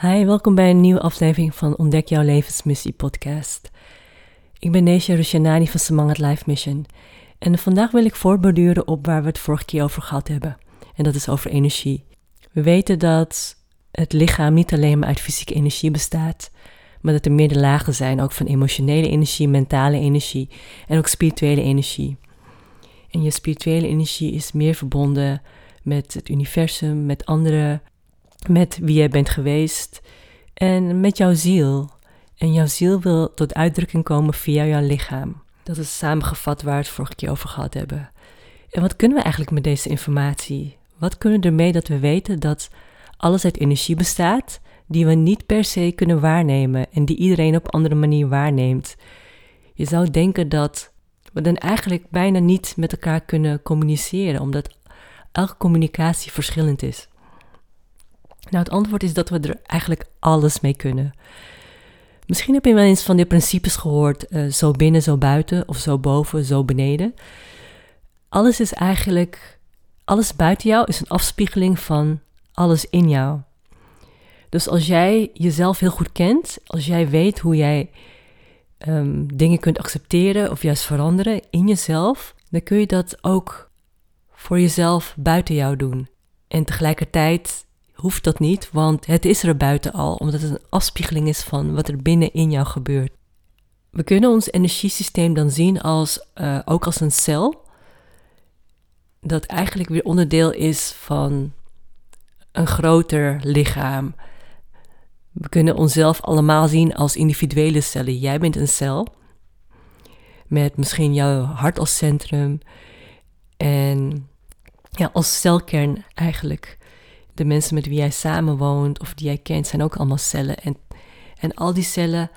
Hi, welkom bij een nieuwe aflevering van Ontdek jouw levensmissie podcast. Ik ben Neesha Rushanani van Samangat Life Mission. En vandaag wil ik voorborduren op waar we het vorige keer over gehad hebben. En dat is over energie. We weten dat het lichaam niet alleen maar uit fysieke energie bestaat, maar dat er meerdere lagen zijn, ook van emotionele energie, mentale energie en ook spirituele energie. En je spirituele energie is meer verbonden met het universum, met anderen, met wie jij bent geweest en met jouw ziel. En jouw ziel wil tot uitdrukking komen via jouw lichaam. Dat is samengevat waar we het vorige keer over gehad hebben. En wat kunnen we eigenlijk met deze informatie? Wat kunnen we ermee dat we weten dat alles uit energie bestaat, die we niet per se kunnen waarnemen en die iedereen op andere manier waarneemt? Je zou denken dat we dan eigenlijk bijna niet met elkaar kunnen communiceren, omdat elke communicatie verschillend is. Nou, het antwoord is dat we er eigenlijk alles mee kunnen. Misschien heb je wel eens van die principes gehoord, uh, zo binnen, zo buiten, of zo boven, zo beneden. Alles is eigenlijk, alles buiten jou is een afspiegeling van alles in jou. Dus als jij jezelf heel goed kent, als jij weet hoe jij um, dingen kunt accepteren of juist veranderen in jezelf, dan kun je dat ook voor jezelf buiten jou doen. En tegelijkertijd hoeft dat niet, want het is er buiten al, omdat het een afspiegeling is van wat er binnen in jou gebeurt. We kunnen ons energiesysteem dan zien als, uh, ook als een cel, dat eigenlijk weer onderdeel is van een groter lichaam. We kunnen onszelf allemaal zien als individuele cellen. Jij bent een cel met misschien jouw hart als centrum en ja, als celkern eigenlijk. De mensen met wie jij samenwoont of die jij kent zijn ook allemaal cellen. En, en al die cellen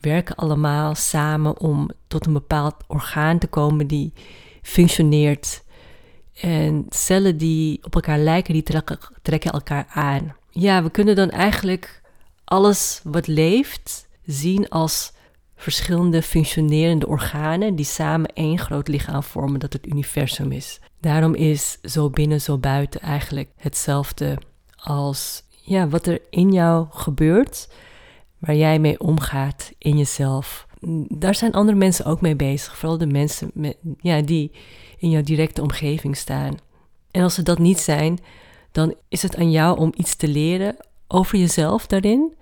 werken allemaal samen om tot een bepaald orgaan te komen die functioneert. En cellen die op elkaar lijken, die trekken, trekken elkaar aan. Ja, we kunnen dan eigenlijk alles wat leeft zien als verschillende functionerende organen die samen één groot lichaam vormen dat het universum is. Daarom is zo binnen, zo buiten eigenlijk hetzelfde als ja, wat er in jou gebeurt, waar jij mee omgaat in jezelf. Daar zijn andere mensen ook mee bezig, vooral de mensen met, ja, die in jouw directe omgeving staan. En als ze dat niet zijn, dan is het aan jou om iets te leren over jezelf daarin.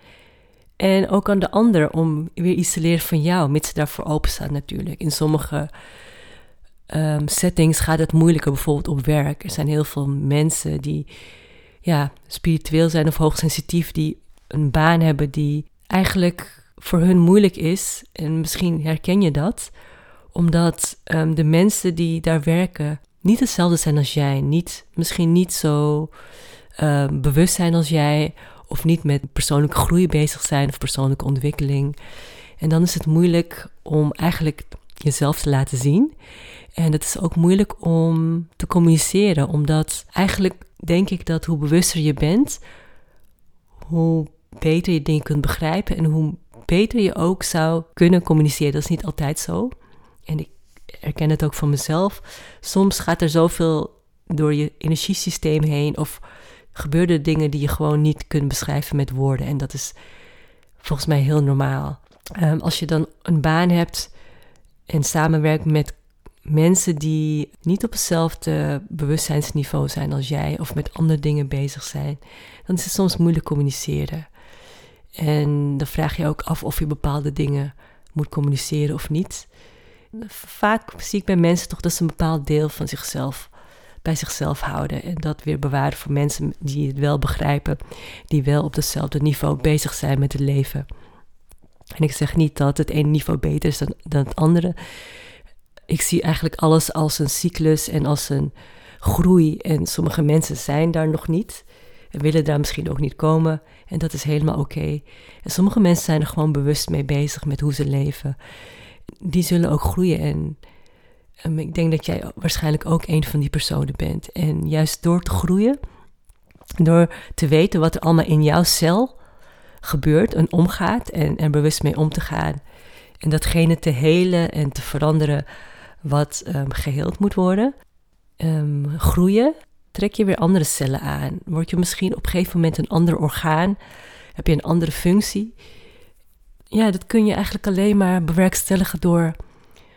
En ook aan de ander om weer iets te leren van jou, mits ze daarvoor openstaan natuurlijk. In sommige um, settings gaat het moeilijker, bijvoorbeeld op werk. Er zijn heel veel mensen die ja, spiritueel zijn of hoogsensitief, die een baan hebben die eigenlijk voor hun moeilijk is. En misschien herken je dat, omdat um, de mensen die daar werken niet hetzelfde zijn als jij. Niet, misschien niet zo uh, bewust zijn als jij. Of niet met persoonlijke groei bezig zijn of persoonlijke ontwikkeling. En dan is het moeilijk om eigenlijk jezelf te laten zien. En het is ook moeilijk om te communiceren, omdat eigenlijk denk ik dat hoe bewuster je bent, hoe beter je dingen kunt begrijpen en hoe beter je ook zou kunnen communiceren. Dat is niet altijd zo. En ik herken het ook van mezelf. Soms gaat er zoveel door je energiesysteem heen of gebeuren dingen die je gewoon niet kunt beschrijven met woorden. En dat is volgens mij heel normaal. Ehm, als je dan een baan hebt en samenwerkt met mensen die niet op hetzelfde bewustzijnsniveau zijn als jij of met andere dingen bezig zijn, dan is het soms moeilijk communiceren. En dan vraag je ook af of je bepaalde dingen moet communiceren of niet. Vaak zie ik bij mensen toch dat ze een bepaald deel van zichzelf bij zichzelf houden en dat weer bewaren voor mensen die het wel begrijpen, die wel op hetzelfde niveau bezig zijn met het leven. En ik zeg niet dat het ene niveau beter is dan, dan het andere. Ik zie eigenlijk alles als een cyclus en als een groei. En sommige mensen zijn daar nog niet en willen daar misschien ook niet komen. En dat is helemaal oké. En sommige mensen zijn er gewoon bewust mee bezig met hoe ze leven. Die zullen ook groeien en um, ik denk dat jij waarschijnlijk ook een van die personen bent. En juist door te groeien, door te weten wat er allemaal in jouw cel gebeurt en omgaat en er bewust mee om te gaan. En datgene te helen en te veranderen wat um, geheeld moet worden. Um, groeien trek je weer andere cellen aan. Word je misschien op een gegeven moment een ander orgaan. Heb je een andere functie. Ja, dat kun je eigenlijk alleen maar bewerkstelligen door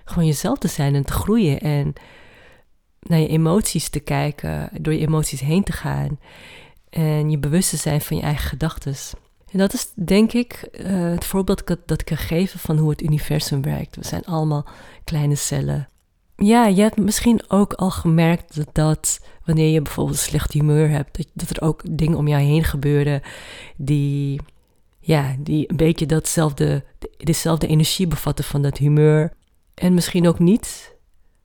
gewoon jezelf te zijn en te groeien. En naar je emoties te kijken, door je emoties heen te gaan. En je bewust te zijn van je eigen gedachten. En dat is denk ik uh, het voorbeeld dat ik kan geven van hoe het universum werkt. We zijn allemaal kleine cellen. Ja, je hebt misschien ook al gemerkt dat, wanneer je bijvoorbeeld slecht humeur hebt, dat, dat er ook dingen om jou heen gebeuren die, ja, die een beetje datzelfde, dezelfde energie bevatten van dat humeur. En misschien ook niet,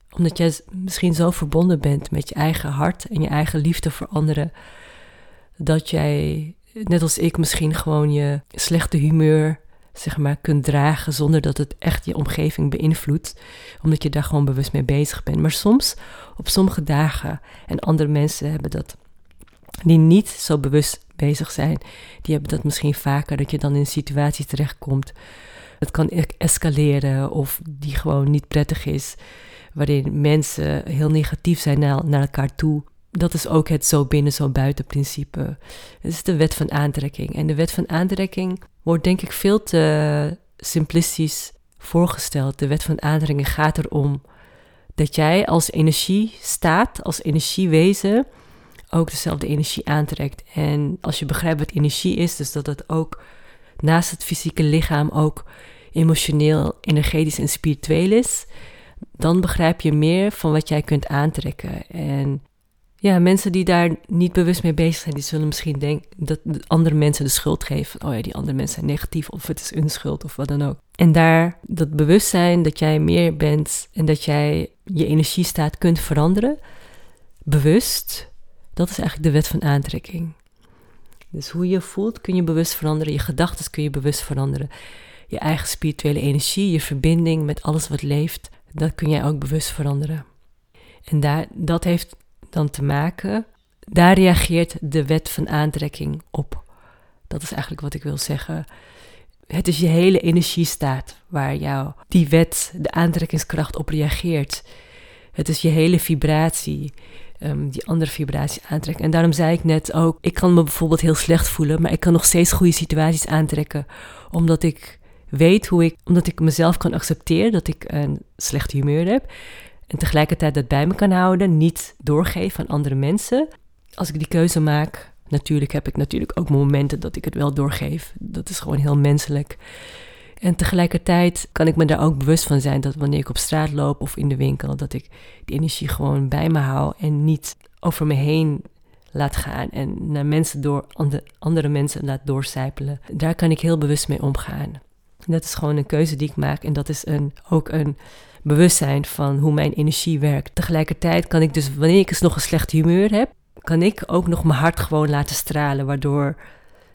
omdat jij misschien zo verbonden bent met je eigen hart en je eigen liefde voor anderen, dat jij, net als ik, misschien gewoon je slechte humeur zeg maar, kunt dragen zonder dat het echt je omgeving beïnvloedt, omdat je daar gewoon bewust mee bezig bent. Maar soms, op sommige dagen, en andere mensen hebben dat, die niet zo bewust bezig zijn, die hebben dat misschien vaker, dat je dan in een situatie terechtkomt. Het kan e-, escaleren of die gewoon niet prettig is, waarin mensen heel negatief zijn naar elkaar toe dat is ook het zo binnen, zo buiten principe. Het is de wet van aantrekking. En de wet van aantrekking wordt denk ik veel te simplistisch voorgesteld. De wet van aantrekking gaat erom dat jij als energie staat, als energiewezen, ook dezelfde energie aantrekt. En als je begrijpt wat energie is, dus dat het ook naast het fysieke lichaam ook emotioneel, energetisch en spiritueel is, dan begrijp je meer van wat jij kunt aantrekken. En ja, mensen die daar niet bewust mee bezig zijn, die zullen misschien denken dat andere mensen de schuld geven. Oh ja, die andere mensen zijn negatief of het is hun schuld of wat dan ook. En daar dat bewustzijn dat jij meer bent en dat jij je energiestaat kunt veranderen, bewust, dat is eigenlijk de wet van aantrekking. Dus hoe je voelt kun je bewust veranderen, je gedachten kun je bewust veranderen. Je eigen spirituele energie, je verbinding met alles wat leeft, dat kun jij ook bewust veranderen. En daar, dat heeft dan te maken. Daar reageert de wet van aantrekking op. Dat is eigenlijk wat ik wil zeggen. Het is je hele energiestaat waar jou die wet, de aantrekkingskracht op reageert. Het is je hele vibratie, um, die andere vibratie aantrekken. En daarom zei ik net ook, ik kan me bijvoorbeeld heel slecht voelen, maar ik kan nog steeds goede situaties aantrekken, omdat ik weet hoe ik, omdat ik mezelf kan accepteren dat ik een slecht humeur heb. En tegelijkertijd dat bij me kan houden, niet doorgeven aan andere mensen. Als ik die keuze maak, natuurlijk heb ik natuurlijk ook momenten dat ik het wel doorgeef. Dat is gewoon heel menselijk. En tegelijkertijd kan ik me daar ook bewust van zijn dat wanneer ik op straat loop of in de winkel, dat ik die energie gewoon bij me hou en niet over me heen laat gaan en naar mensen door, andere mensen laat doorcijpelen. Daar kan ik heel bewust mee omgaan. Dat is gewoon een keuze die ik maak en dat is een, ook een bewustzijn van hoe mijn energie werkt. Tegelijkertijd kan ik dus, wanneer ik eens nog een slecht humeur heb, kan ik ook nog mijn hart gewoon laten stralen, waardoor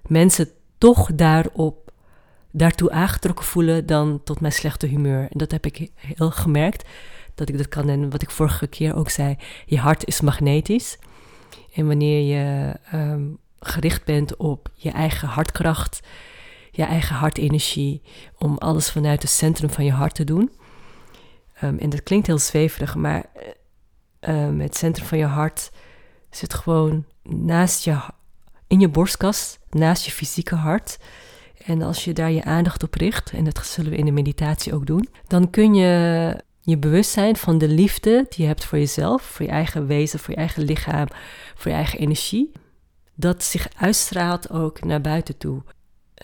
mensen toch daarop, daartoe aangetrokken voelen dan tot mijn slechte humeur. En dat heb ik heel gemerkt, dat ik dat kan. En wat ik vorige keer ook zei, je hart is magnetisch. En wanneer je ehm, gericht bent op je eigen hartkracht, je eigen hartenergie, om alles vanuit het centrum van je hart te doen, Ehm, en dat klinkt heel zweverig, maar um, het centrum van je hart zit gewoon naast je, in je borstkas, naast je fysieke hart. En als je daar je aandacht op richt, en dat zullen we in de meditatie ook doen, dan kun je je bewust zijn van de liefde die je hebt voor jezelf, voor je eigen wezen, voor je eigen lichaam, voor je eigen energie. Dat zich uitstraalt ook naar buiten toe.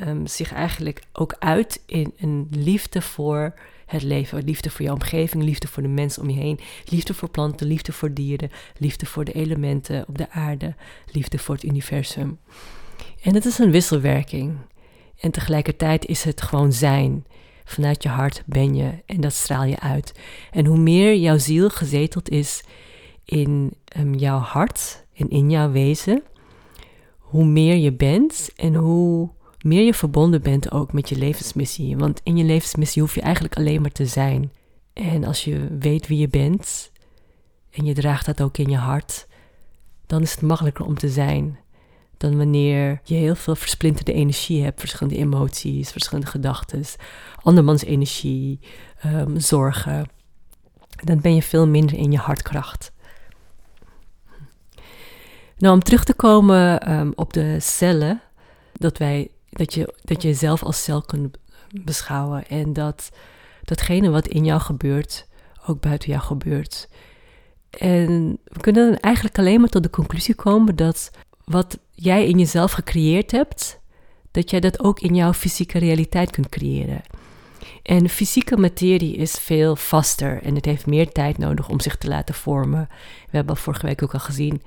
Um, zich eigenlijk ook uit in een liefde voor het leven. Liefde voor je omgeving, liefde voor de mensen om je heen, liefde voor planten, liefde voor dieren, liefde voor de elementen op de aarde, liefde voor het universum. En het is een wisselwerking. En tegelijkertijd is het gewoon zijn. Vanuit je hart ben je en dat straal je uit. En hoe meer jouw ziel gezeteld is in um, jouw hart en in jouw wezen, hoe meer je bent en hoe meer je verbonden bent ook met je levensmissie. Want in je levensmissie hoef je eigenlijk alleen maar te zijn. En als je weet wie je bent en je draagt dat ook in je hart, dan is het makkelijker om te zijn dan wanneer je heel veel versplinterde energie hebt, verschillende emoties, verschillende gedachten, andermans energie, um, zorgen. Dan ben je veel minder in je hartkracht. Nou, om terug te komen ehm, op de cellen, dat, wij, dat, je, dat je jezelf als cel kunt beschouwen en dat datgene wat in jou gebeurt, ook buiten jou gebeurt. En we kunnen dan eigenlijk alleen maar tot de conclusie komen dat wat jij in jezelf gecreëerd hebt, dat jij dat ook in jouw fysieke realiteit kunt creëren. En fysieke materie is veel vaster en het heeft meer tijd nodig om zich te laten vormen. We hebben vorige week ook al gezien,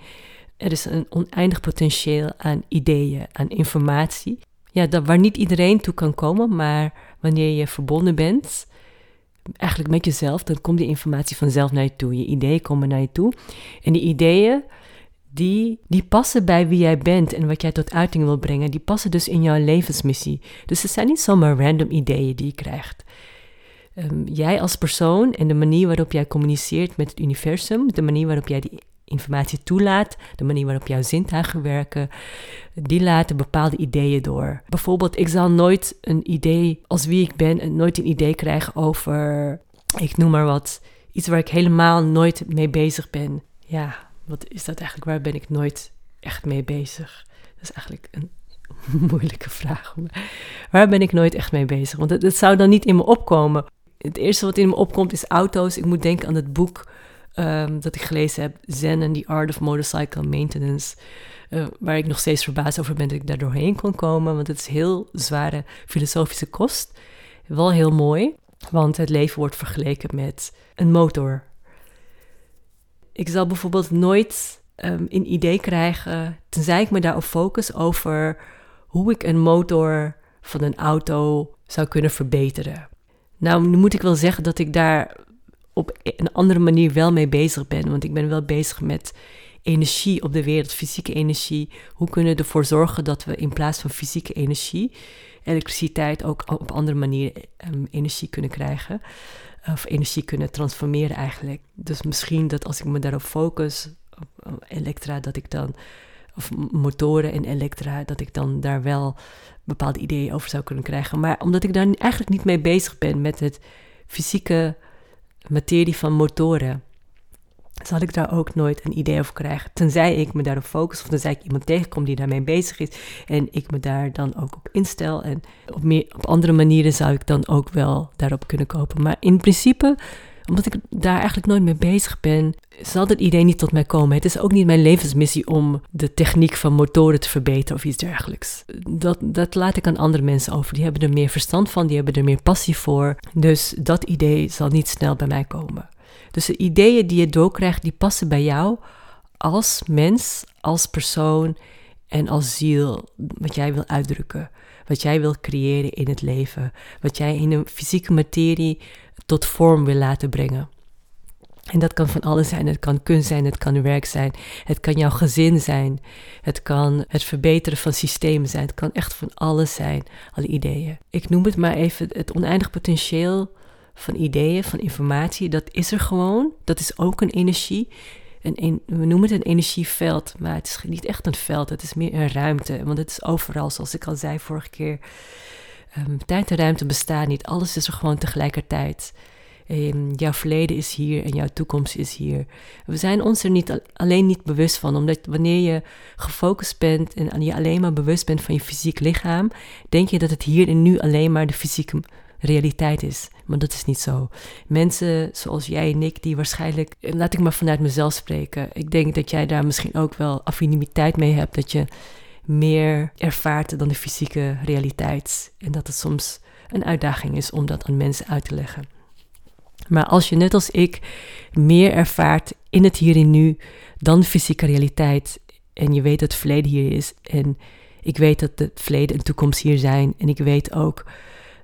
er is een oneindig potentieel aan ideeën, aan informatie. Ja, dat, waar niet iedereen toe kan komen, maar wanneer je verbonden bent, eigenlijk met jezelf, dan komt die informatie vanzelf naar je toe. Je ideeën komen naar je toe. En die ideeën, die, die passen bij wie jij bent en wat jij tot uiting wil brengen. Die passen dus in jouw levensmissie. Dus het zijn niet zomaar random ideeën die je krijgt. Ehm, jij als persoon en de manier waarop jij communiceert met het universum, de manier waarop jij die informatie toelaat, de manier waarop jouw zintuigen werken, die laten bepaalde ideeën door. Bijvoorbeeld, ik zal nooit een idee, als wie ik ben, nooit een idee krijgen over, ik noem maar wat, iets waar ik helemaal nooit mee bezig ben. Ja, wat is dat eigenlijk? Waar ben ik nooit echt mee bezig? Dat is eigenlijk een moeilijke vraag. Waar ben ik nooit echt mee bezig? Want het, zou dan niet in me opkomen. Het eerste wat in me opkomt is auto's. Ik moet denken aan het boek um, dat ik gelezen heb, Zen and the Art of Motorcycle Maintenance. Uh, waar ik nog steeds verbaasd over ben dat ik daar doorheen kon komen. Want het is heel zware filosofische kost. Wel heel mooi, want het leven wordt vergeleken met een motor. Ik zal bijvoorbeeld nooit um, een idee krijgen, tenzij ik me daarop focus over hoe ik een motor van een auto zou kunnen verbeteren. Nou, nu moet ik wel zeggen dat ik daar op een andere manier wel mee bezig ben. Want ik ben wel bezig met energie op de wereld, fysieke energie. Hoe kunnen we ervoor zorgen dat we in plaats van fysieke energie, elektriciteit ook op andere manieren um, energie kunnen krijgen. Of energie kunnen transformeren eigenlijk. Dus misschien dat als ik me daarop focus, op elektra, dat ik dan, of motoren en elektra, dat ik dan daar wel bepaalde ideeën over zou kunnen krijgen. Maar omdat ik daar eigenlijk niet mee bezig ben met het fysieke materie van motoren, zal ik daar ook nooit een idee over krijgen. Tenzij ik me daarop focus of tenzij ik iemand tegenkom die daarmee bezig is en ik me daar dan ook op instel. En op, meer, op andere manieren zou ik dan ook wel daarop kunnen kopen. Maar in principe, omdat ik daar eigenlijk nooit mee bezig ben, zal dat idee niet tot mij komen. Het is ook niet mijn levensmissie om de techniek van motoren te verbeteren of iets dergelijks. Dat, dat laat ik aan andere mensen over. Die hebben er meer verstand van, die hebben er meer passie voor. Dus dat idee zal niet snel bij mij komen. Dus de ideeën die je doorkrijgt, die passen bij jou als mens, als persoon en als ziel. Wat jij wil uitdrukken, wat jij wil creëren in het leven, wat jij in de fysieke materie tot vorm wil laten brengen. En dat kan van alles zijn. Het kan kunst zijn, het kan werk zijn, het kan jouw gezin zijn, het kan het verbeteren van systemen zijn, het kan echt van alles zijn, alle ideeën. Ik noem het maar even het oneindig potentieel van ideeën, van informatie, dat is er gewoon. Dat is ook een energie. Een, we noemen het een energieveld, maar het is niet echt een veld, het is meer een ruimte, want het is overal, zoals ik al zei vorige keer. Um, tijd en ruimte bestaan niet, alles is er gewoon tegelijkertijd. Um, jouw verleden is hier en jouw toekomst is hier. We zijn ons er niet, alleen niet bewust van, omdat wanneer je gefocust bent en je alleen maar bewust bent van je fysiek lichaam, denk je dat het hier en nu alleen maar de fysieke realiteit is. Maar dat is niet zo. Mensen zoals jij en ik, die waarschijnlijk, laat ik maar vanuit mezelf spreken. Ik denk dat jij daar misschien ook wel affiniteit mee hebt. Dat je meer ervaart dan de fysieke realiteit. En dat het soms een uitdaging is om dat aan mensen uit te leggen. Maar als je net als ik meer ervaart in het hier en nu dan de fysieke realiteit. En je weet dat het verleden hier is. En ik weet dat het verleden en toekomst hier zijn. En ik weet ook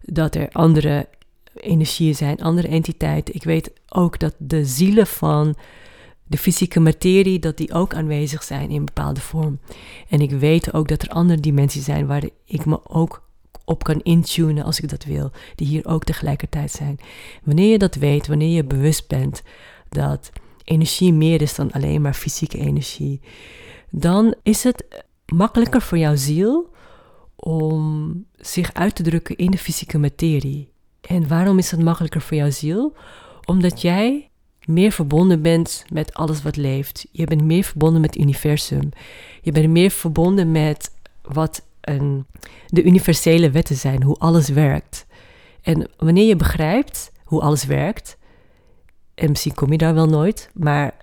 dat er andere energieën zijn, andere entiteiten. Ik weet ook dat de zielen van de fysieke materie, dat die ook aanwezig zijn in bepaalde vorm. En ik weet ook dat er andere dimensies zijn waar ik me ook op kan intunen als ik dat wil, die hier ook tegelijkertijd zijn. Wanneer je dat weet, wanneer je bewust bent dat energie meer is dan alleen maar fysieke energie, dan is het makkelijker voor jouw ziel om zich uit te drukken in de fysieke materie. En waarom is het makkelijker voor jouw ziel? Omdat jij meer verbonden bent met alles wat leeft. Je bent meer verbonden met het universum. Je bent meer verbonden met wat een, de universele wetten zijn, hoe alles werkt. En wanneer je begrijpt hoe alles werkt, en misschien kom je daar wel nooit, maar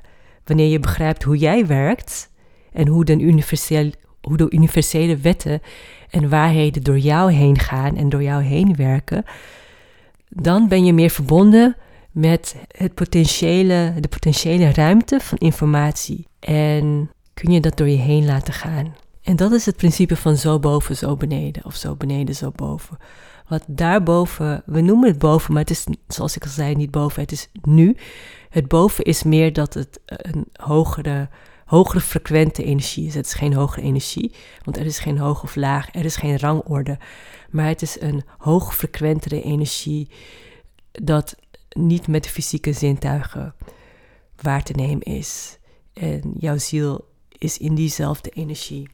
wanneer je begrijpt hoe jij werkt en hoe de, universele, hoe de universele wetten en waarheden door jou heen gaan en door jou heen werken, dan ben je meer verbonden met het potentiële, de potentiële ruimte van informatie. En kun je dat door je heen laten gaan. En dat is het principe van zo boven, zo beneden. Of zo beneden, zo boven. Wat daarboven, we noemen het boven, maar het is, zoals ik al zei, niet boven. Het is nu. Het boven is meer dat het een hogere, hogere frequente energie is. Het is geen hogere energie, want er is geen hoog of laag, er is geen rangorde. Maar het is een hoogfrequentere energie dat niet met de fysieke zintuigen waar te nemen is. En jouw ziel is in diezelfde energie.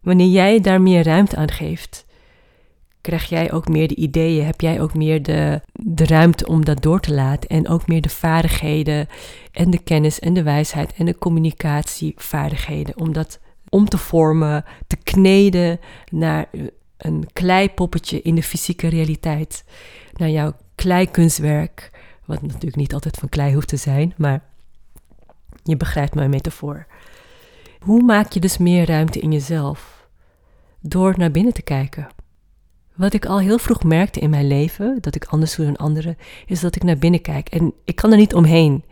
Wanneer jij daar meer ruimte aan geeft, krijg jij ook meer de ideeën, heb jij ook meer de, de ruimte om dat door te laten en ook meer de vaardigheden en de kennis en de wijsheid en de communicatievaardigheden om dat om te vormen, te kneden naar een kleipoppetje in de fysieke realiteit, naar jouw kleikunstwerk, wat natuurlijk niet altijd van klei hoeft te zijn, maar je begrijpt mijn metafoor. Hoe maak je dus meer ruimte in jezelf? Door naar binnen te kijken. Wat ik al heel vroeg merkte in mijn leven, dat ik anders doe dan anderen, is dat ik naar binnen kijk. En ik kan er niet omheen.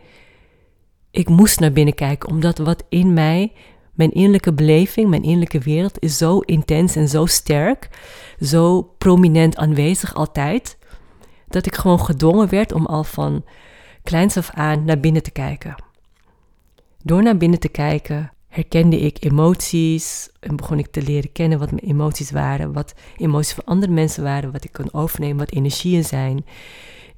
Ik moest naar binnen kijken, omdat wat in mij, mijn innerlijke beleving, mijn innerlijke wereld, is zo intens en zo sterk, zo prominent aanwezig altijd, dat ik gewoon gedwongen werd om al van kleins af aan naar binnen te kijken. Door naar binnen te kijken herkende ik emoties en begon ik te leren kennen wat mijn emoties waren, wat emoties van andere mensen waren, wat ik kon overnemen, wat energieën zijn.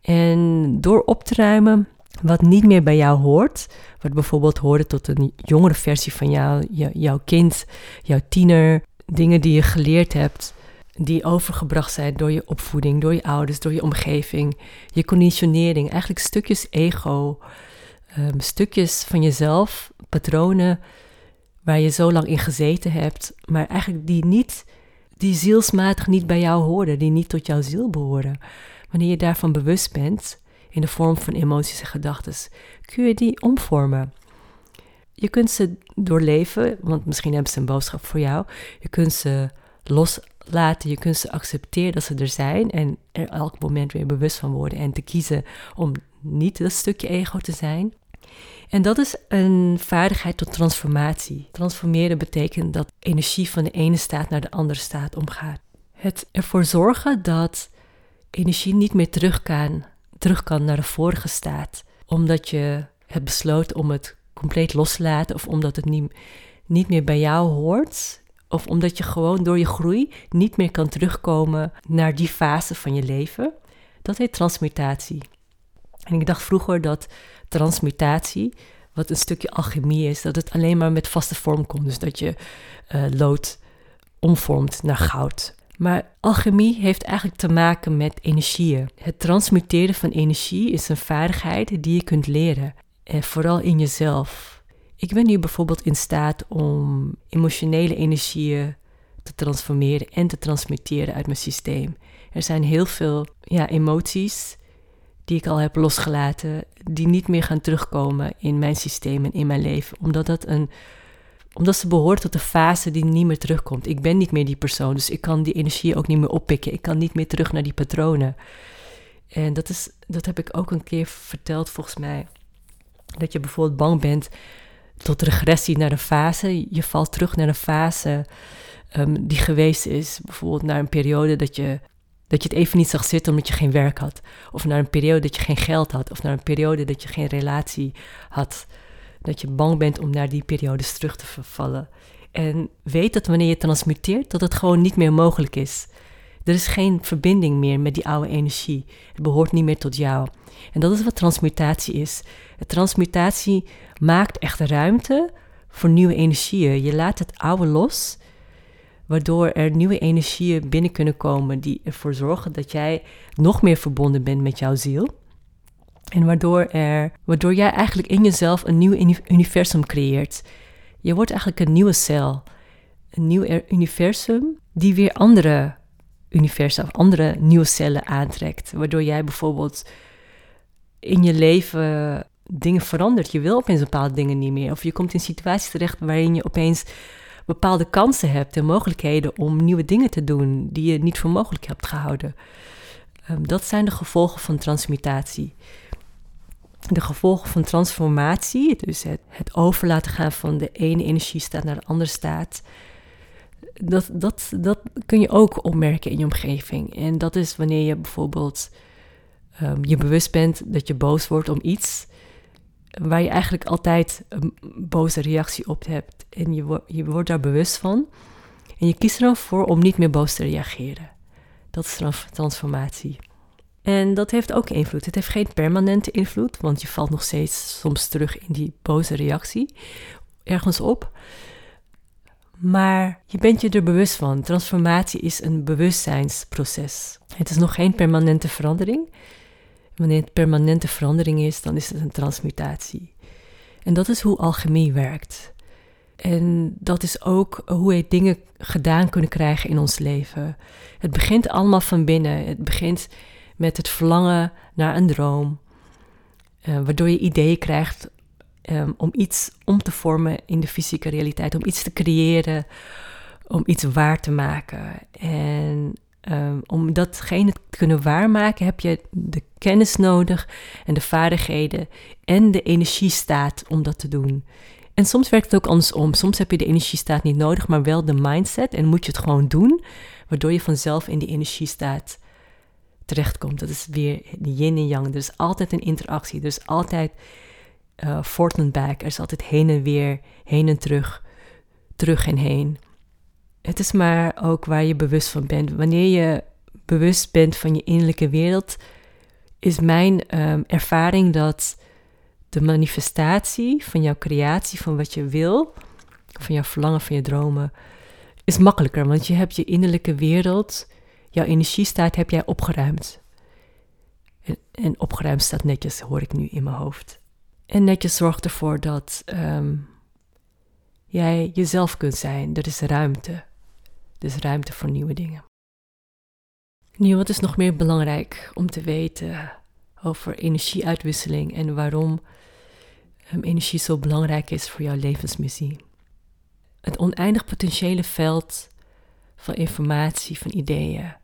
En door op te ruimen wat niet meer bij jou hoort, wat bijvoorbeeld hoorde tot een jongere versie van jou, jouw kind, jouw tiener, dingen die je geleerd hebt, die overgebracht zijn door je opvoeding, door je ouders, door je omgeving, je conditionering, eigenlijk stukjes ego, um, stukjes van jezelf, patronen waar je zo lang in gezeten hebt, maar eigenlijk die niet, die zielsmatig niet bij jou horen, die niet tot jouw ziel behoren. Wanneer je daarvan bewust bent, in de vorm van emoties en gedachten, kun je die omvormen. Je kunt ze doorleven, want misschien hebben ze een boodschap voor jou. Je kunt ze loslaten, je kunt ze accepteren dat ze er zijn en er elk moment weer bewust van worden en te kiezen om niet dat stukje ego te zijn. En dat is een vaardigheid tot transformatie. Transformeren betekent dat energie van de ene staat naar de andere staat omgaat. Het ervoor zorgen dat energie niet meer terug kan, terug kan naar de vorige staat, omdat je hebt besloten om het compleet los te laten of omdat het niet, niet meer bij jou hoort. Of omdat je gewoon door je groei niet meer kan terugkomen naar die fase van je leven. Dat heet transmutatie. En ik dacht vroeger dat transmutatie, wat een stukje alchemie is, dat het alleen maar met vaste vorm komt. Dus dat je uh, lood omvormt naar goud. Maar alchemie heeft eigenlijk te maken met energieën. Het transmuteren van energie is een vaardigheid die je kunt leren. En vooral in jezelf. Ik ben nu bijvoorbeeld in staat om emotionele energieën te transformeren en te transmuteren uit mijn systeem. Er zijn heel veel ja, emoties die ik al heb losgelaten, die niet meer gaan terugkomen in mijn systeem en in mijn leven. Omdat, dat een, omdat ze behoort tot een fase die niet meer terugkomt. Ik ben niet meer die persoon, dus ik kan die energie ook niet meer oppikken. Ik kan niet meer terug naar die patronen. En dat, is, dat heb ik ook een keer verteld, volgens mij. Dat je bijvoorbeeld bang bent tot regressie naar een fase. Je valt terug naar een fase um, die geweest is. Bijvoorbeeld naar een periode dat je dat je het even niet zag zitten omdat je geen werk had. Of naar een periode dat je geen geld had. Of naar een periode dat je geen relatie had. Dat je bang bent om naar die periodes terug te vervallen. En weet dat wanneer je transmuteert, dat het gewoon niet meer mogelijk is. Er is geen verbinding meer met die oude energie. Het behoort niet meer tot jou. En dat is wat transmutatie is. transmutatie maakt echt ruimte voor nieuwe energieën. Je laat het oude los waardoor er nieuwe energieën binnen kunnen komen die ervoor zorgen dat jij nog meer verbonden bent met jouw ziel. En waardoor, er, waardoor jij eigenlijk in jezelf een nieuw universum creëert. Je wordt eigenlijk een nieuwe cel. Een nieuw universum die weer andere universa of andere nieuwe cellen aantrekt. Waardoor jij bijvoorbeeld in je leven dingen verandert. Je wil opeens bepaalde dingen niet meer. Of je komt in situaties terecht waarin je opeens bepaalde kansen hebt en mogelijkheden om nieuwe dingen te doen die je niet voor mogelijk hebt gehouden. Um, dat zijn de gevolgen van transmutatie. De gevolgen van transformatie, dus het, het over laten gaan van de ene energiestaat naar de andere staat, dat, dat, dat kun je ook opmerken in je omgeving. En dat is wanneer je bijvoorbeeld um, je bewust bent dat je boos wordt om iets waar je eigenlijk altijd een boze reactie op hebt. En je, je wordt daar bewust van. En je kiest er dan voor om niet meer boos te reageren. Dat is transformatie. En dat heeft ook invloed. Het heeft geen permanente invloed, want je valt nog steeds soms terug in die boze reactie ergens op. Maar je bent je er bewust van. Transformatie is een bewustzijnsproces. Het is nog geen permanente verandering. Wanneer het permanente verandering is, dan is het een transmutatie. En dat is hoe alchemie werkt. En dat is ook hoe we dingen gedaan kunnen krijgen in ons leven. Het begint allemaal van binnen. Het begint met het verlangen naar een droom, uh, waardoor je ideeën krijgt um, om iets om te vormen in de fysieke realiteit, om iets te creëren, om iets waar te maken. En um, om datgene te kunnen waarmaken heb je de kennis nodig en de vaardigheden en de energiestaat om dat te doen. En soms werkt het ook andersom. Soms heb je de energiestaat niet nodig, maar wel de mindset en moet je het gewoon doen, waardoor je vanzelf in die energiestaat terechtkomt. Dat is weer yin en yang. Er is altijd een interactie. Er is altijd uh, back. Er is altijd heen en weer, heen en terug, terug en heen. Het is maar ook waar je bewust van bent. Wanneer je bewust bent van je innerlijke wereld, is mijn um, ervaring dat de manifestatie van jouw creatie, van wat je wil, van jouw verlangen, van je dromen, is makkelijker. Want je hebt je innerlijke wereld, jouw energiestaat heb jij opgeruimd. En opgeruimd staat netjes, hoor ik nu in mijn hoofd. En netjes zorgt ervoor dat um, jij jezelf kunt zijn. Er is ruimte. Dus ruimte voor nieuwe dingen. Nu, wat is nog meer belangrijk om te weten over energieuitwisseling en waarom um, energie zo belangrijk is voor jouw levensmissie? Het oneindig potentiële veld van informatie, van ideeën.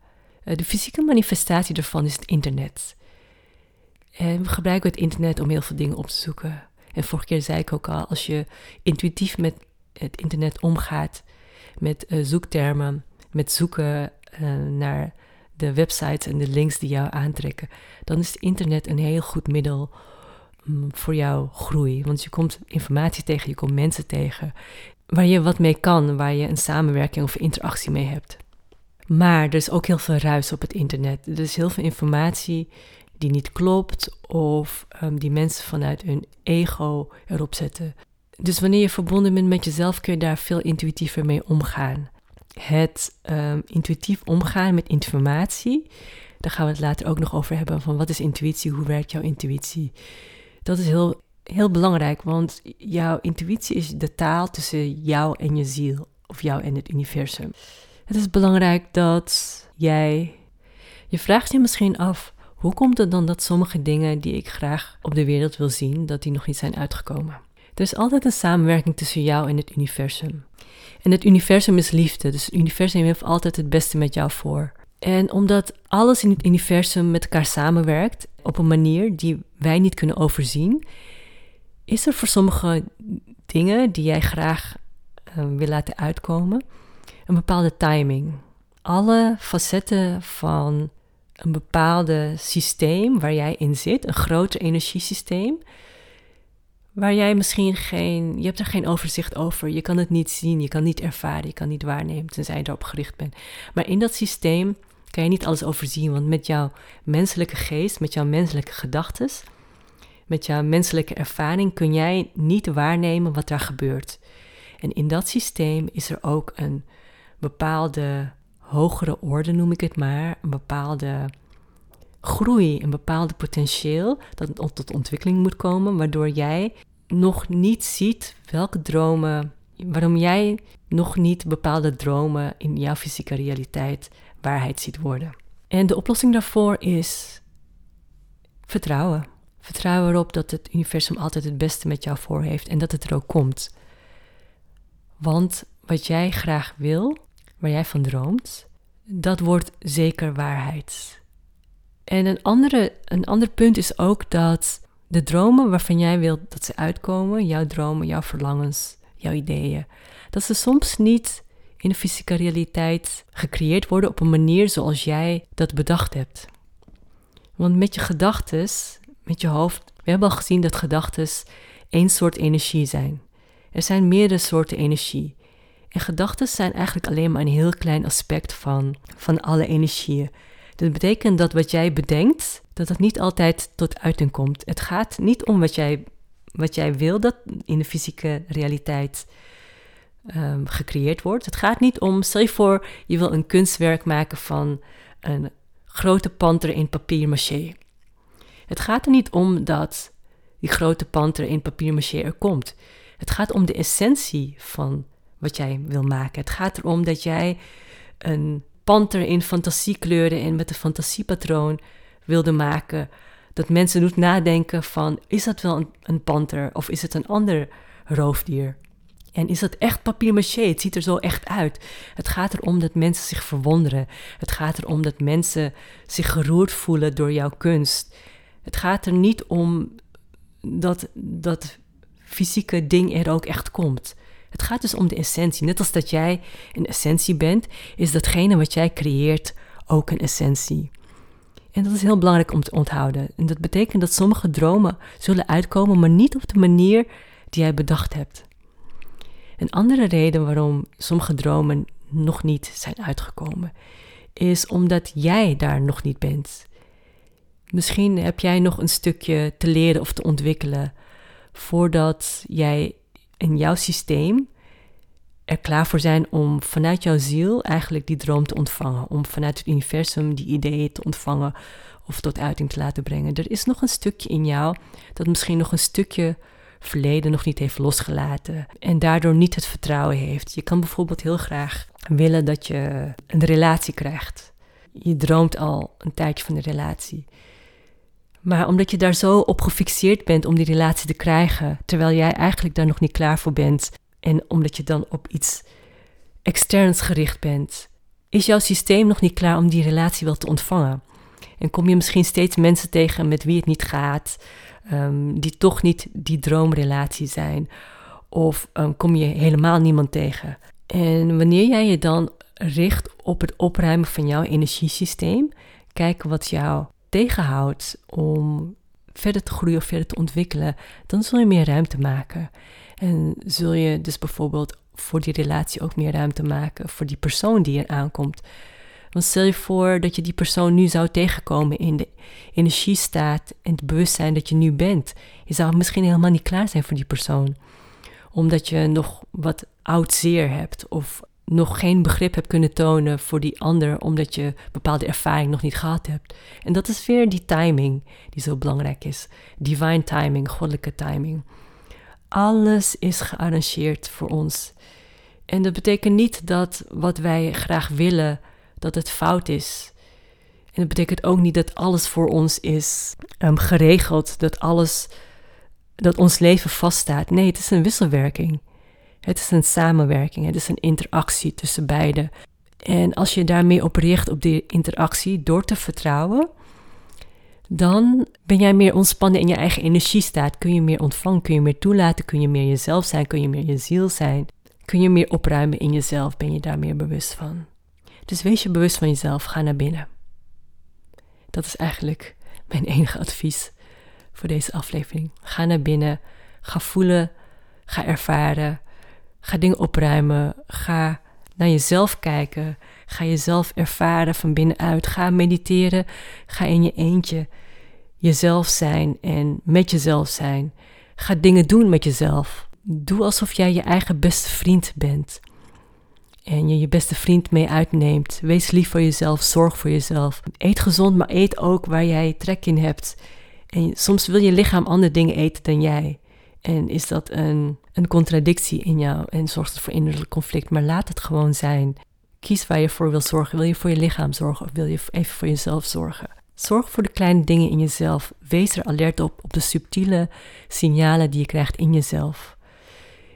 Uh, de fysieke manifestatie daarvan is het internet. En we gebruiken het internet om heel veel dingen op te zoeken. En vorige keer zei ik ook al, als je intuïtief met het internet omgaat, met uh, zoektermen, met zoeken uh, naar de websites en de links die jou aantrekken, dan is het internet een heel goed middel um, voor jouw groei. Want je komt informatie tegen, je komt mensen tegen waar je wat mee kan, waar je een samenwerking of interactie mee hebt. Maar er is ook heel veel ruis op het internet. Er is heel veel informatie die niet klopt of um, die mensen vanuit hun ego erop zetten. Dus wanneer je verbonden bent met jezelf, kun je daar veel intuïtiever mee omgaan. Het um, intuïtief omgaan met informatie, daar gaan we het later ook nog over hebben. Van wat is intuïtie, hoe werkt jouw intuïtie? Dat is heel, heel belangrijk, want jouw intuïtie is de taal tussen jou en je ziel, of jou en het universum. Het is belangrijk dat jij. Je vraagt je misschien af hoe komt het dan dat sommige dingen die ik graag op de wereld wil zien, dat die nog niet zijn uitgekomen? Er is altijd een samenwerking tussen jou en het universum. En het universum is liefde, dus het universum heeft altijd het beste met jou voor. En omdat alles in het universum met elkaar samenwerkt op een manier die wij niet kunnen overzien, is er voor sommige dingen die jij graag uh, wil laten uitkomen een bepaalde timing. Alle facetten van een bepaalde systeem waar jij in zit, een groter energiesysteem, waar jij misschien geen, je hebt er geen overzicht over, je kan het niet zien, je kan niet ervaren, je kan niet waarnemen, tenzij je erop gericht bent. Maar in dat systeem kan je niet alles overzien, want met jouw menselijke geest, met jouw menselijke gedachten, met jouw menselijke ervaring kun jij niet waarnemen wat daar gebeurt. En in dat systeem is er ook een bepaalde hogere orde, noem ik het maar, een bepaalde groei, een bepaalde potentieel dat tot ontwikkeling moet komen, waardoor jij nog niet ziet welke dromen, waarom jij nog niet bepaalde dromen in jouw fysieke realiteit waarheid ziet worden. En de oplossing daarvoor is vertrouwen. Vertrouwen erop dat het universum altijd het beste met jou voor heeft en dat het er ook komt. Want wat jij graag wil, waar jij van droomt, dat wordt zeker waarheid. En een, andere, een ander punt is ook dat de dromen waarvan jij wilt dat ze uitkomen, jouw dromen, jouw verlangens, jouw ideeën, dat ze soms niet in de fysieke realiteit gecreëerd worden op een manier zoals jij dat bedacht hebt. Want met je gedachten, met je hoofd, we hebben al gezien dat gedachten één soort energie zijn. Er zijn meerdere soorten energie. En gedachten zijn eigenlijk alleen maar een heel klein aspect van, van alle energieën. Dat betekent dat wat jij bedenkt, dat het niet altijd tot uiting komt. Het gaat niet om wat jij, wat jij wil dat in de fysieke realiteit um, gecreëerd wordt. Het gaat niet om, stel je voor, je wil een kunstwerk maken van een grote panter in papier maché. Het gaat er niet om dat die grote panter in papier maché er komt. Het gaat om de essentie van wat jij wil maken. Het gaat erom dat jij een panter in fantasiekleuren en met een fantasiepatroon wilde maken. Dat mensen doet nadenken van, is dat wel een, panter of is het een ander roofdier? En is dat echt papier-maché? Het ziet er zo echt uit. Het gaat erom dat mensen zich verwonderen. Het gaat erom dat mensen zich geroerd voelen door jouw kunst. Het gaat er niet om dat dat fysieke ding er ook echt komt. Het gaat dus om de essentie. Net als dat jij een essentie bent, is datgene wat jij creëert ook een essentie. En dat is heel belangrijk om te onthouden. En dat betekent dat sommige dromen zullen uitkomen, maar niet op de manier die jij bedacht hebt. Een andere reden waarom sommige dromen nog niet zijn uitgekomen, is omdat jij daar nog niet bent. Misschien heb jij nog een stukje te leren of te ontwikkelen voordat jij in jouw systeem er klaar voor zijn om vanuit jouw ziel eigenlijk die droom te ontvangen. Om vanuit het universum die ideeën te ontvangen of tot uiting te laten brengen. Er is nog een stukje in jou dat misschien nog een stukje verleden nog niet heeft losgelaten en daardoor niet het vertrouwen heeft. Je kan bijvoorbeeld heel graag willen dat je een relatie krijgt. Je droomt al een tijdje van de relatie. Maar omdat je daar zo op gefixeerd bent om die relatie te krijgen, terwijl jij eigenlijk daar nog niet klaar voor bent, en omdat je dan op iets externs gericht bent, is jouw systeem nog niet klaar om die relatie wel te ontvangen. En kom je misschien steeds mensen tegen met wie het niet gaat, Ehm, die toch niet die droomrelatie zijn. Of um, kom je helemaal niemand tegen. En wanneer jij je dan richt op het opruimen van jouw energiesysteem, kijken wat jou tegenhoudt om verder te groeien of verder te ontwikkelen, dan zul je meer ruimte maken. En zul je dus bijvoorbeeld voor die relatie ook meer ruimte maken voor die persoon die er aankomt. Want stel je voor dat je die persoon nu zou tegenkomen in de energiestaat en het bewustzijn dat je nu bent. Je zou misschien helemaal niet klaar zijn voor die persoon. Omdat je nog wat oud zeer hebt of nog geen begrip hebt kunnen tonen voor die ander omdat je bepaalde ervaring nog niet gehad hebt. En dat is weer die timing die zo belangrijk is. Divine timing, goddelijke timing. Alles is gearrangeerd voor ons. En dat betekent niet dat wat wij graag willen dat het fout is. En dat betekent ook niet dat alles voor ons is um, geregeld, dat alles, dat ons leven vaststaat. Nee, het is een wisselwerking. Het is een samenwerking, het is een interactie tussen beiden. En als je daarmee op richt op die interactie door te vertrouwen, dan ben jij meer ontspannen in je eigen energiestaat. Kun je meer ontvangen, kun je meer toelaten, kun je meer jezelf zijn, kun je meer je ziel zijn. Kun je meer opruimen in jezelf, ben je daar meer bewust van. Dus wees je bewust van jezelf, ga naar binnen. Dat is eigenlijk mijn enige advies voor deze aflevering. Ga naar binnen, ga voelen, ga ervaren, ga dingen opruimen, ga naar jezelf kijken, ga jezelf ervaren van binnenuit, ga mediteren, ga in je eentje jezelf zijn en met jezelf zijn. Ga dingen doen met jezelf. Doe alsof jij je eigen beste vriend bent. en je je beste vriend mee uitneemt. Wees lief voor jezelf, zorg voor jezelf. Eet gezond, maar eet ook waar jij trek in hebt. En soms wil je lichaam andere dingen eten dan jij. En is dat een, een contradictie in jou en zorgt het voor innerlijk conflict. Maar laat het gewoon zijn. Kies waar je voor wil zorgen. Wil je voor je lichaam zorgen of wil je even voor jezelf zorgen? Zorg voor de kleine dingen in jezelf. Wees er alert op, op de subtiele signalen die je krijgt in jezelf.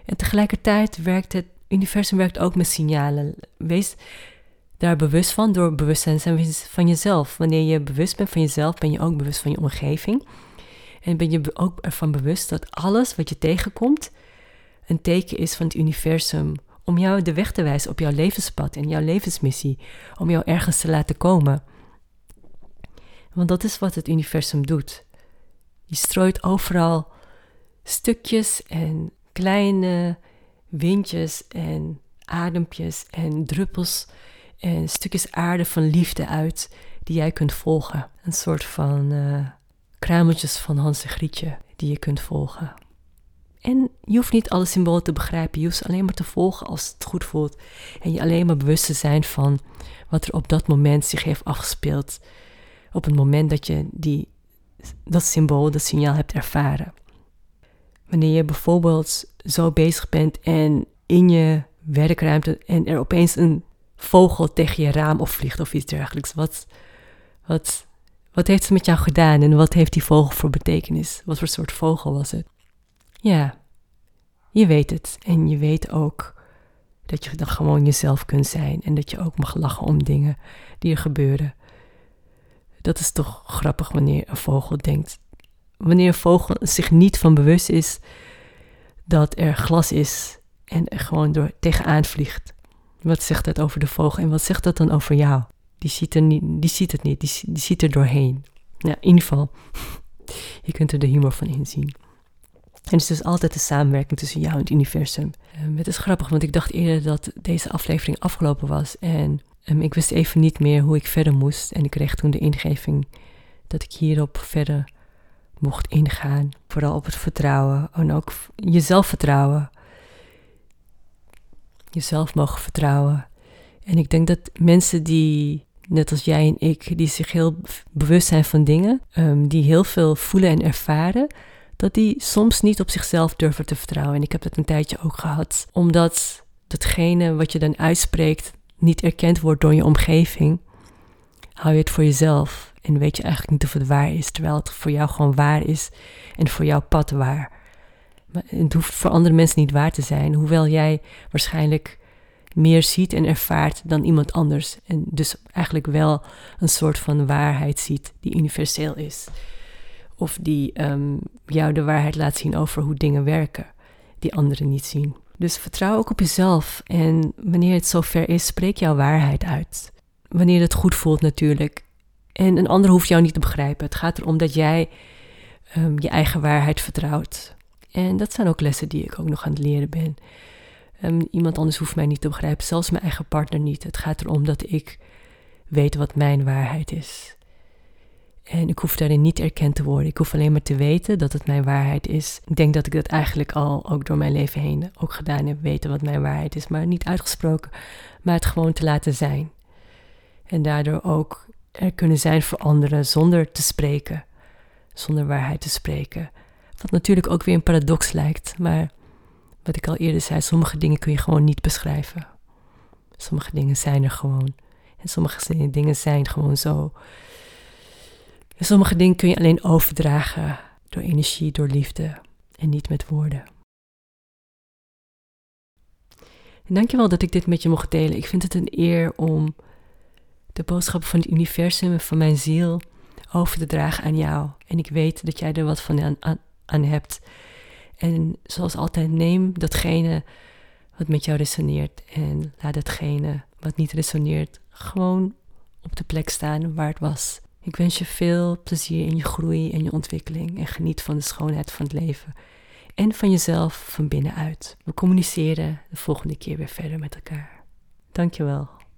En tegelijkertijd werkt het universum werkt ook met signalen. Wees daar bewust van door bewustzijn van jezelf. Wanneer je bewust bent van jezelf, ben je ook bewust van je omgeving. En ben je ook ervan bewust dat alles wat je tegenkomt een teken is van het universum om jou de weg te wijzen op jouw levenspad en jouw levensmissie, om jou ergens te laten komen. Want dat is wat het universum doet. Je strooit overal stukjes en kleine windjes en adempjes en druppels en stukjes aarde van liefde uit die jij kunt volgen. Een soort van uh, kruimeltjes van Hans en Grietje die je kunt volgen. En je hoeft niet alle symbolen te begrijpen, je hoeft alleen maar te volgen als het goed voelt. En je alleen maar bewust te zijn van wat er op dat moment zich heeft afgespeeld. Op het moment dat je die, dat symbool, dat signaal hebt ervaren. Wanneer je bijvoorbeeld zo bezig bent en in je werkruimte en er opeens een vogel tegen je raam opvliegt of iets dergelijks. Wat, wat, wat heeft ze met jou gedaan en wat heeft die vogel voor betekenis? Wat voor soort vogel was het? Ja, je weet het. En je weet ook dat je dan gewoon jezelf kunt zijn en dat je ook mag lachen om dingen die er gebeuren. Dat is toch grappig wanneer een vogel denkt. Wanneer een vogel zich niet van bewust is dat er glas is en er gewoon door tegenaan vliegt. Wat zegt dat over de vogel en wat zegt dat dan over jou? Die ziet, er niet, die ziet het niet, die, die ziet er doorheen. Ja, in ieder geval, je kunt er de humor van inzien. En het is dus altijd de samenwerking tussen jou en het universum. Um, het is grappig, want ik dacht eerder dat deze aflevering afgelopen was. En um, ik wist even niet meer hoe ik verder moest. En ik kreeg toen de ingeving dat ik hierop verder mocht ingaan. Vooral op het vertrouwen en ook jezelf vertrouwen jezelf mogen vertrouwen. En ik denk dat mensen die, net als jij en ik, die zich heel bewust zijn van dingen, um, die heel veel voelen en ervaren, dat die soms niet op zichzelf durven te vertrouwen. En ik heb dat een tijdje ook gehad, omdat datgene wat je dan uitspreekt niet erkend wordt door je omgeving, hou je het voor jezelf en weet je eigenlijk niet of het waar is, terwijl het voor jou gewoon waar is en voor jouw pad waar. Maar het hoeft voor andere mensen niet waar te zijn, hoewel jij waarschijnlijk meer ziet en ervaart dan iemand anders. En dus eigenlijk wel een soort van waarheid ziet die universeel is. Of die um, jou de waarheid laat zien over hoe dingen werken, die anderen niet zien. Dus vertrouw ook op jezelf en wanneer het zover is, spreek jouw waarheid uit. Wanneer het goed voelt natuurlijk. En een ander hoeft jou niet te begrijpen. Het gaat erom dat jij um, je eigen waarheid vertrouwt. En dat zijn ook lessen die ik ook nog aan het leren ben. Um, iemand anders hoeft mij niet te begrijpen, zelfs mijn eigen partner niet. Het gaat erom dat ik weet wat mijn waarheid is. En ik hoef daarin niet erkend te worden. Ik hoef alleen maar te weten dat het mijn waarheid is. Ik denk dat ik dat eigenlijk al ook door mijn leven heen ook gedaan heb. Weten wat mijn waarheid is, maar niet uitgesproken. Maar het gewoon te laten zijn. En daardoor ook er kunnen zijn voor anderen zonder te spreken. Zonder waarheid te spreken. Wat natuurlijk ook weer een paradox lijkt, maar wat ik al eerder zei, sommige dingen kun je gewoon niet beschrijven. Sommige dingen zijn er gewoon. En sommige dingen zijn gewoon zo. En sommige dingen kun je alleen overdragen door energie, door liefde en niet met woorden. En dankjewel dat ik dit met je mocht delen. Ik vind het een eer om de boodschappen van het universum en van mijn ziel over te dragen aan jou. En ik weet dat jij er wat van aan, aan hebt. En zoals altijd, neem datgene wat met jou resoneert en laat datgene wat niet resoneert gewoon op de plek staan waar het was. Ik wens je veel plezier in je groei en je ontwikkeling en geniet van de schoonheid van het leven en van jezelf van binnenuit. We communiceren de volgende keer weer verder met elkaar. Dankjewel.